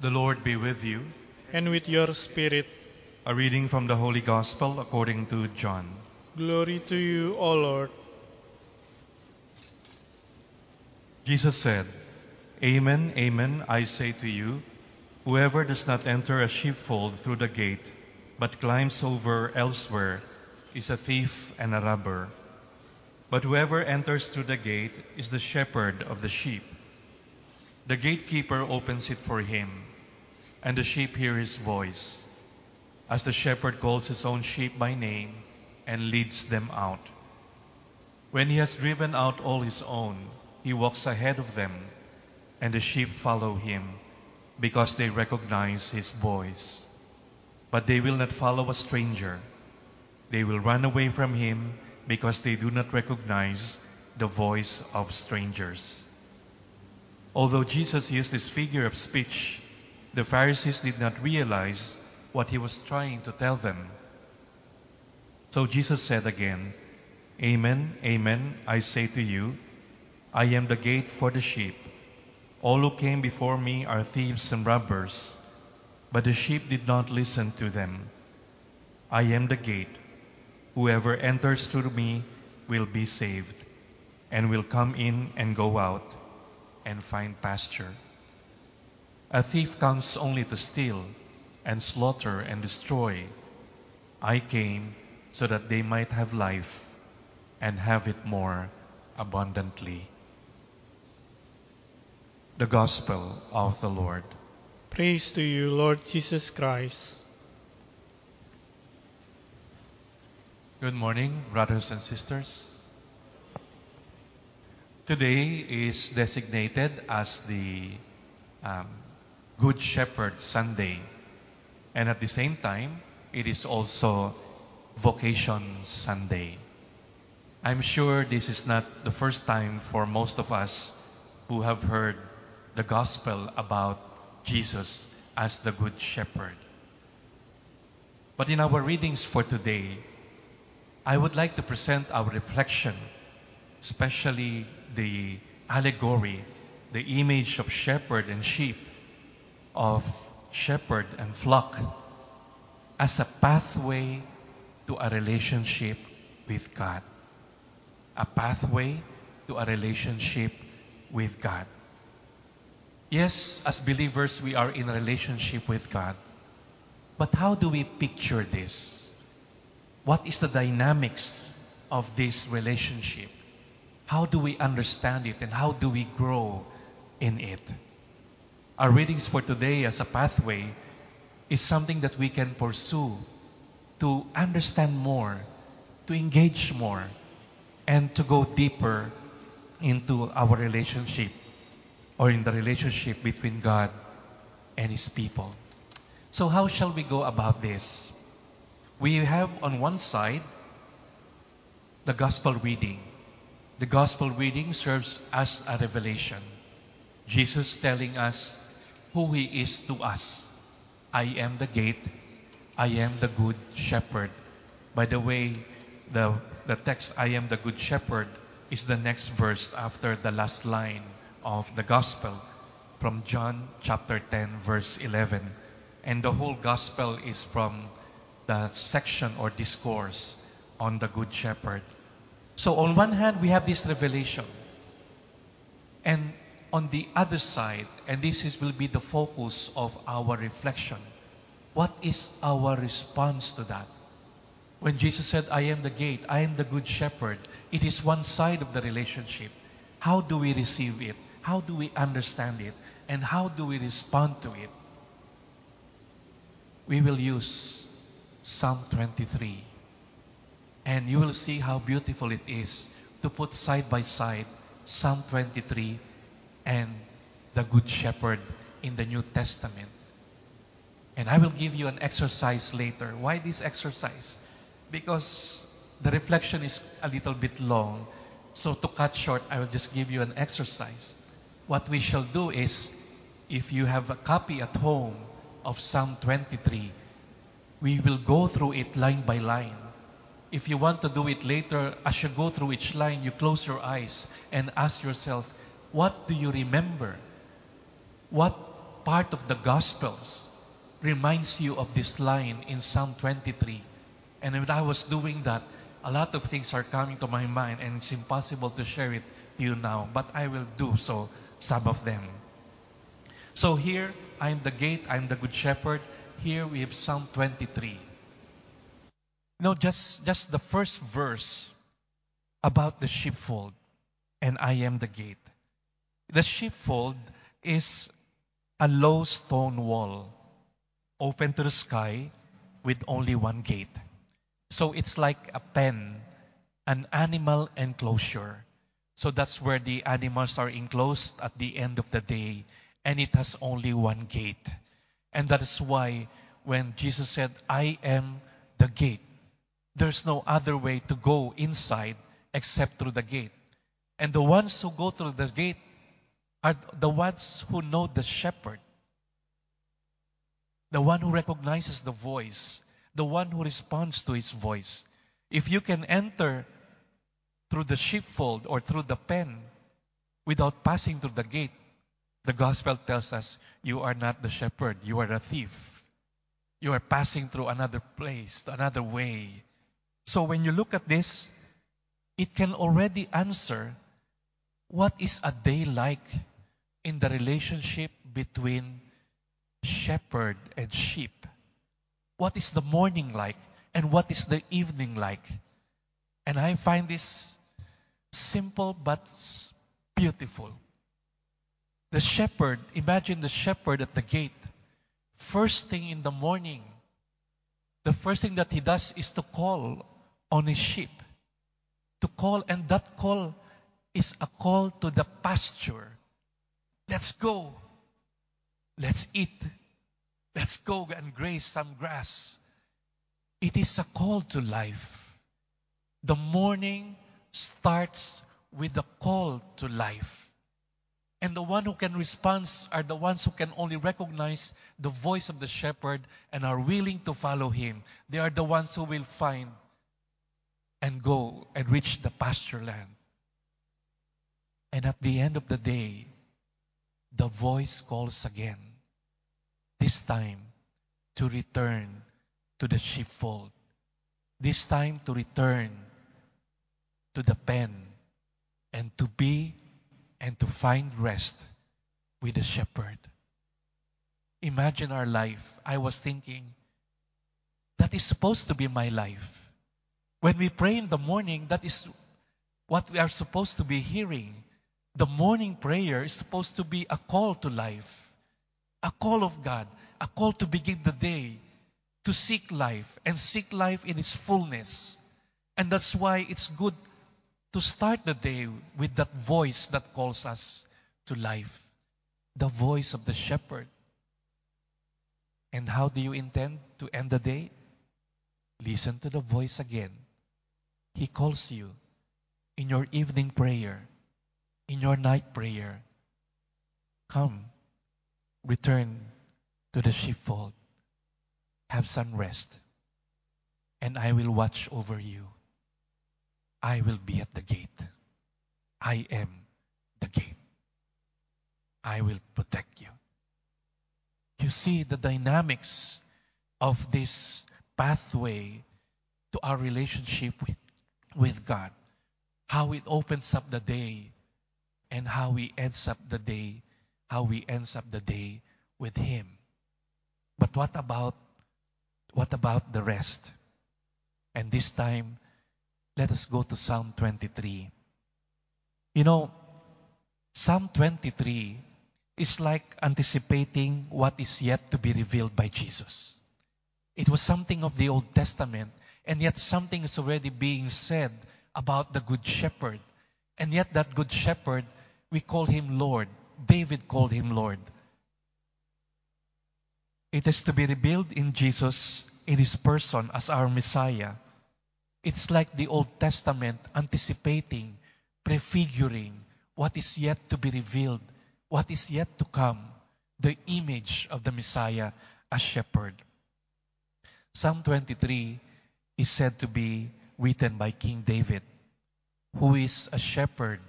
The Lord be with you. and with your spirit. A reading from the Holy Gospel according to John. Glory to you, O Lord. Jesus said, Amen, amen, I say to you, whoever does not enter a sheepfold through the gate, but climbs over elsewhere, is a thief and a robber. But whoever enters through the gate is the shepherd of the sheep. The gatekeeper opens it for him, and the sheep hear his voice, as the shepherd calls his own sheep by name and leads them out. When he has driven out all his own, he walks ahead of them, and the sheep follow him, because they recognize his voice. But they will not follow a stranger. They will run away from him, because they do not recognize the voice of strangers. Although Jesus used this figure of speech, the Pharisees did not realize what he was trying to tell them. So Jesus said again, Amen, amen, I say to you, I am the gate for the sheep. All who came before me are thieves and robbers, but the sheep did not listen to them. I am the gate. Whoever enters through me will be saved, and will come in and go out and find pasture. A thief comes only to steal and slaughter and destroy. I came so that they might have life and have it more abundantly. The Gospel of the Lord. Praise to you, Lord Jesus Christ. Good morning, brothers and sisters. Today is designated as the um, Good Shepherd Sunday, and at the same time, it is also Vocation Sunday. I'm sure this is not the first time for most of us who have heard the gospel about Jesus as the Good Shepherd. But in our readings for today, I would like to present our reflection, especially the allegory, the image of shepherd and sheep, of shepherd and flock, as a pathway to a relationship with God. A pathway to a relationship with God. Yes, as believers, we are in a relationship with God. But how do we picture this? What is the dynamics of this relationship? How do we understand it and how do we grow in it? Our readings for today as a pathway is something that we can pursue to understand more, to engage more, and to go deeper into our relationship or in the relationship between God and His people. So, how shall we go about this? We have on one side the gospel reading. The gospel reading serves as a revelation. Jesus telling us who He is to us. I am the gate. I am the good shepherd. By the way, the, the text, I am the good shepherd, is the next verse after the last line of the gospel from John chapter 10, verse 11. And the whole gospel is from the section or discourse on the good shepherd. So, on one hand, we have this revelation. And on the other side, and this is, will be the focus of our reflection, what is our response to that? When Jesus said, I am the gate, I am the good shepherd, it is one side of the relationship. How do we receive it? How do we understand it? And how do we respond to it? We will use Psalm 23. And you will see how beautiful it is to put side by side Psalm 23 and the Good Shepherd in the New Testament. And I will give you an exercise later. Why this exercise? Because the reflection is a little bit long. So to cut short, I will just give you an exercise. What we shall do is, if you have a copy at home of Psalm 23, we will go through it line by line. If you want to do it later, as you go through each line, you close your eyes and ask yourself, what do you remember? What part of the Gospels reminds you of this line in Psalm 23. And when I was doing that, a lot of things are coming to my mind, and it's impossible to share it to you now, but I will do so, some of them. So here, I'm the gate, I'm the good shepherd. Here we have Psalm 23. You know, just, just the first verse about the sheepfold, and I am the gate. The sheepfold is a low stone wall open to the sky with only one gate. So it's like a pen, an animal enclosure. So that's where the animals are enclosed at the end of the day, and it has only one gate. And that is why when Jesus said, I am the gate, there's no other way to go inside except through the gate. And the ones who go through the gate are the ones who know the shepherd, the one who recognizes the voice, the one who responds to his voice. If you can enter through the sheepfold or through the pen without passing through the gate, the gospel tells us you are not the shepherd, you are a thief. You are passing through another place, another way. So when you look at this, it can already answer what is a day like in the relationship between shepherd and sheep? What is the morning like? And what is the evening like? And I find this simple but beautiful. The shepherd, imagine the shepherd at the gate. First thing in the morning, the first thing that he does is to call on his sheep. To call, and that call is a call to the pasture. Let's go. Let's eat. Let's go and graze some grass. It is a call to life. The morning starts with the call to life. And the one who can respond are the ones who can only recognize the voice of the shepherd and are willing to follow him. They are the ones who will find and go and reach the pasture land. And at the end of the day, the voice calls again. This time to return to the sheepfold. This time to return to the pen and to be and to find rest with the shepherd. Imagine our life. I was thinking, that is supposed to be my life. When we pray in the morning, that is what we are supposed to be hearing. The morning prayer is supposed to be a call to life, a call of God, a call to begin the day, to seek life and seek life in its fullness. And that's why it's good to start the day with that voice that calls us to life, the voice of the shepherd. And how do you intend to end the day? Listen to the voice again. He calls you in your evening prayer, in your night prayer. Come, return to the sheepfold, have some rest, and I will watch over you. I will be at the gate. I am the gate. I will protect you. You see the dynamics of this pathway to our relationship with, with God. How it opens up the day and how we ends up the day, how we ends up the day with Him. But what about what about the rest? And this time let us go to Psalm 23. You know, Psalm 23 is like anticipating what is yet to be revealed by Jesus. It was something of the Old Testament, and yet something is already being said about the Good Shepherd. And yet, that Good Shepherd, we call him Lord. David called him Lord. It is to be revealed in Jesus, in his person, as our Messiah it's like the Old Testament anticipating, prefiguring what is yet to be revealed, what is yet to come, the image of the Messiah as shepherd. Psalm 23 is said to be written by King David, who is a shepherd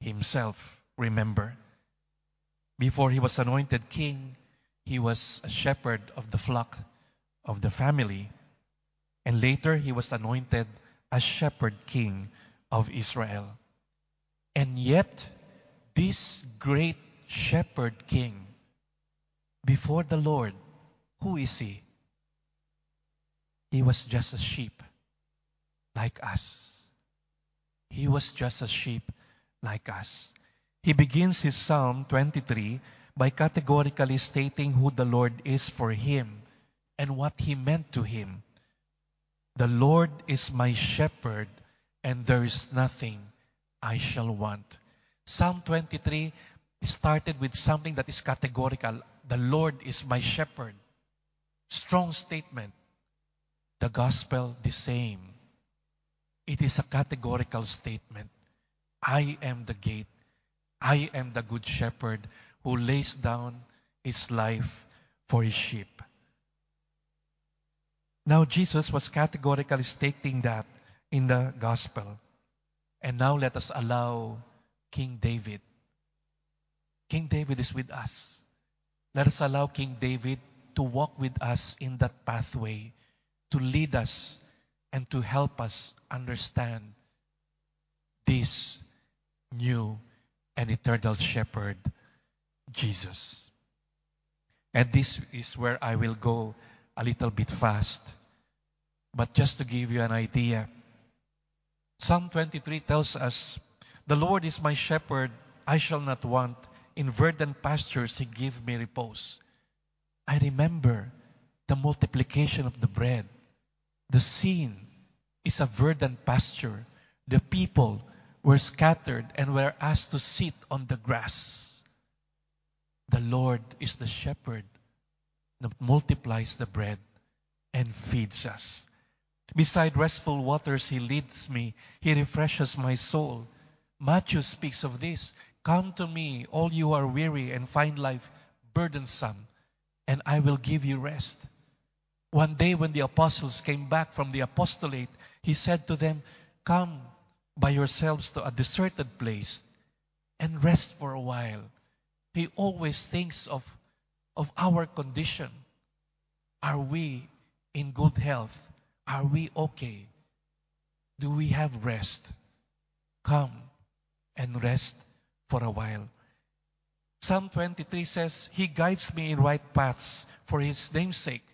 himself, remember. Before he was anointed king, he was a shepherd of the flock of the family. And later he was anointed as shepherd king of Israel. And yet, this great shepherd king, before the Lord, who is he? He was just a sheep like us. He was just a sheep like us. He begins his Psalm 23 by categorically stating who the Lord is for him and what he meant to him. The Lord is my shepherd, and there is nothing I shall want. Psalm 23 started with something that is categorical. The Lord is my shepherd. Strong statement. The gospel, the same. It is a categorical statement. I am the gate. I am the good shepherd who lays down his life for his sheep. Now, Jesus was categorically stating that in the gospel. And now let us allow King David. King David is with us. Let us allow King David to walk with us in that pathway, to lead us and to help us understand this new and eternal shepherd, Jesus. And this is where I will go a little bit fast. But just to give you an idea, Psalm 23 tells us, The Lord is my shepherd, I shall not want. In verdant pastures he give me repose. I remember the multiplication of the bread. The scene is a verdant pasture. The people were scattered and were asked to sit on the grass. The Lord is the shepherd that multiplies the bread and feeds us. Beside restful waters, He leads me. He refreshes my soul. Matthew speaks of this. Come to me, all you are weary and find life burdensome, and I will give you rest. One day, when the apostles came back from the apostolate, He said to them, Come by yourselves to a deserted place and rest for a while. He always thinks of, of our condition. Are we in good health? Are we okay? Do we have rest? Come and rest for a while. Psalm 23 says, He guides me in right paths for His name's sake.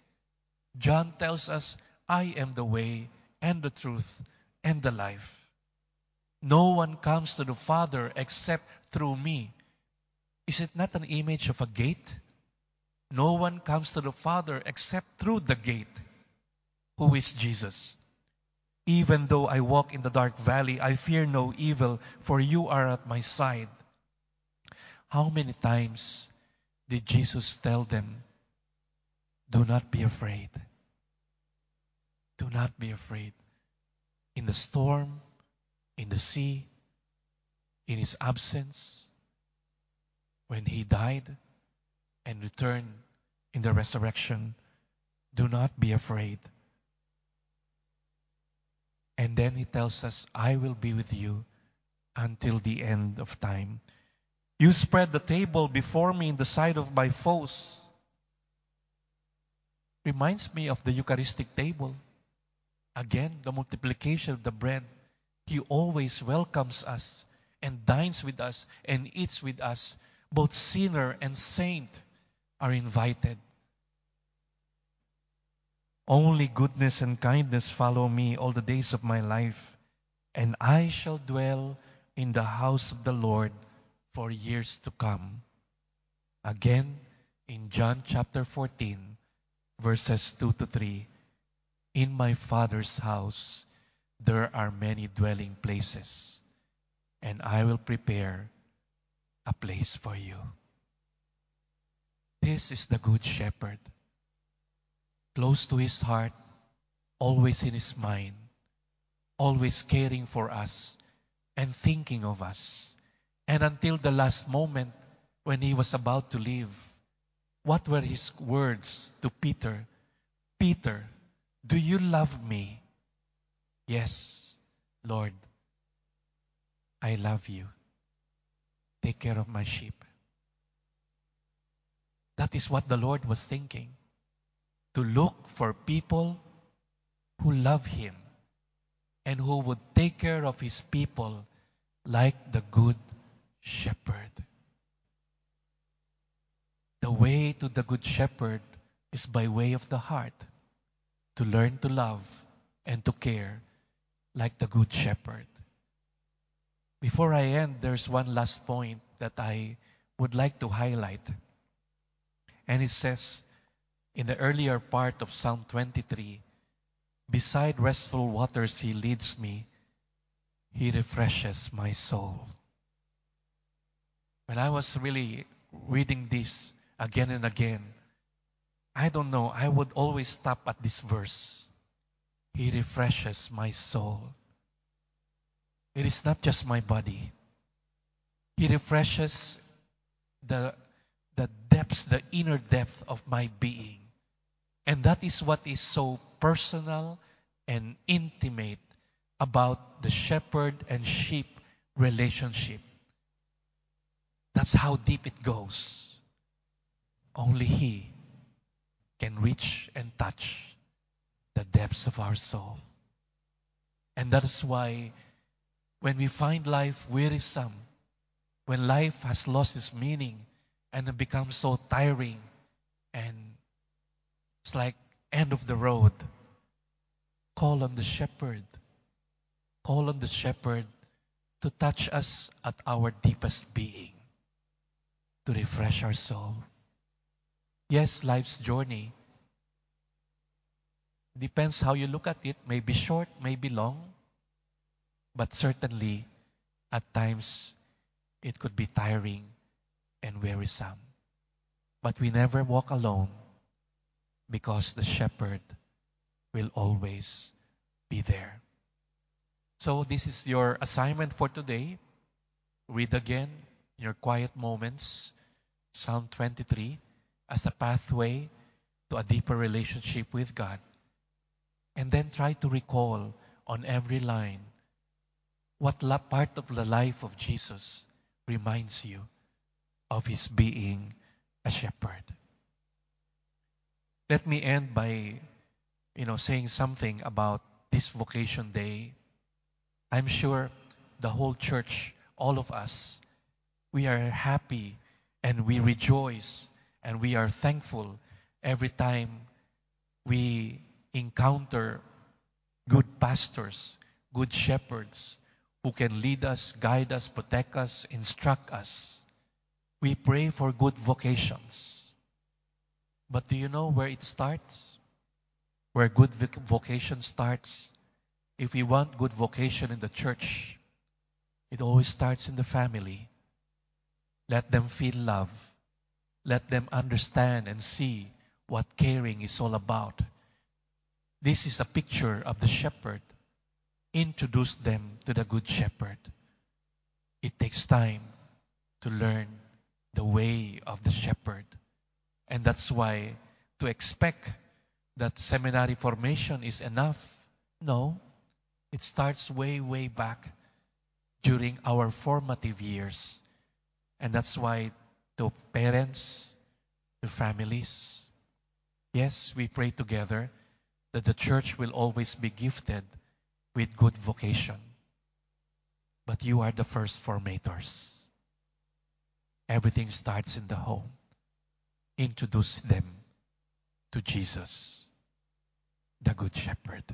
John tells us, I am the way and the truth and the life. No one comes to the Father except through me. Is it not an image of a gate? No one comes to the Father except through the gate, who is Jesus. Even though I walk in the dark valley, I fear no evil, for you are at my side. How many times did Jesus tell them, Do not be afraid? Do not be afraid. In the storm, in the sea, in his absence, when he died and returned in the resurrection, do not be afraid. And then he tells us, I will be with you until the end of time. You spread the table before me in the sight of my foes. Reminds me of the Eucharistic table. Again, the multiplication of the bread. He always welcomes us and dines with us and eats with us. Both sinner and saint are invited. Only goodness and kindness follow me all the days of my life, and I shall dwell in the house of the Lord for years to come. Again, in John chapter 14, verses 2 to 3, in my Father's house there are many dwelling places, and I will prepare a place for you. This is the Good Shepherd, close to his heart, always in his mind, always caring for us and thinking of us. And until the last moment when he was about to leave, what were his words to Peter? Peter, do you love me? Yes, Lord, I love you. Take care of my sheep. That is what the Lord was thinking. To look for people who love Him and who would take care of His people like the Good Shepherd. The way to the Good Shepherd is by way of the heart to learn to love and to care like the Good Shepherd. Before I end, there's one last point that I would like to highlight. And it says in the earlier part of Psalm 23 Beside restful waters, He leads me, He refreshes my soul. When I was really reading this again and again, I don't know, I would always stop at this verse. He refreshes my soul. It is not just my body. He refreshes the, the depths, the inner depth of my being. And that is what is so personal and intimate about the shepherd and sheep relationship. That's how deep it goes. Only He can reach and touch the depths of our soul. And that is why when we find life wearisome, when life has lost its meaning and it becomes so tiring and it's like end of the road, call on the shepherd. Call on the shepherd to touch us at our deepest being, to refresh our soul. Yes, life's journey depends how you look at it, may be short, may be long, but certainly at times it could be tiring and wearisome. But we never walk alone because the shepherd will always be there. So, this is your assignment for today. Read again in your quiet moments Psalm 23 as a pathway to a deeper relationship with God. And then try to recall on every line what part of the life of Jesus reminds you of his being a shepherd. Let me end by you know saying something about this vocation day. I'm sure the whole church, all of us, we are happy and we rejoice and we are thankful every time we encounter good pastors, good shepherds who can lead us, guide us, protect us, instruct us. We pray for good vocations. But do you know where it starts? Where good vocation starts? If we want good vocation in the church, it always starts in the family. Let them feel love. Let them understand and see what caring is all about. This is a picture of the shepherd. Introduce them to the good shepherd. It takes time to learn the way of the shepherd. And that's why to expect that seminary formation is enough, no. It starts way, way back during our formative years. And that's why to parents, to families, yes, we pray together that the church will always be gifted with good vocation. But you are the first formators. Everything starts in the home. Introduce them to Jesus, the Good Shepherd.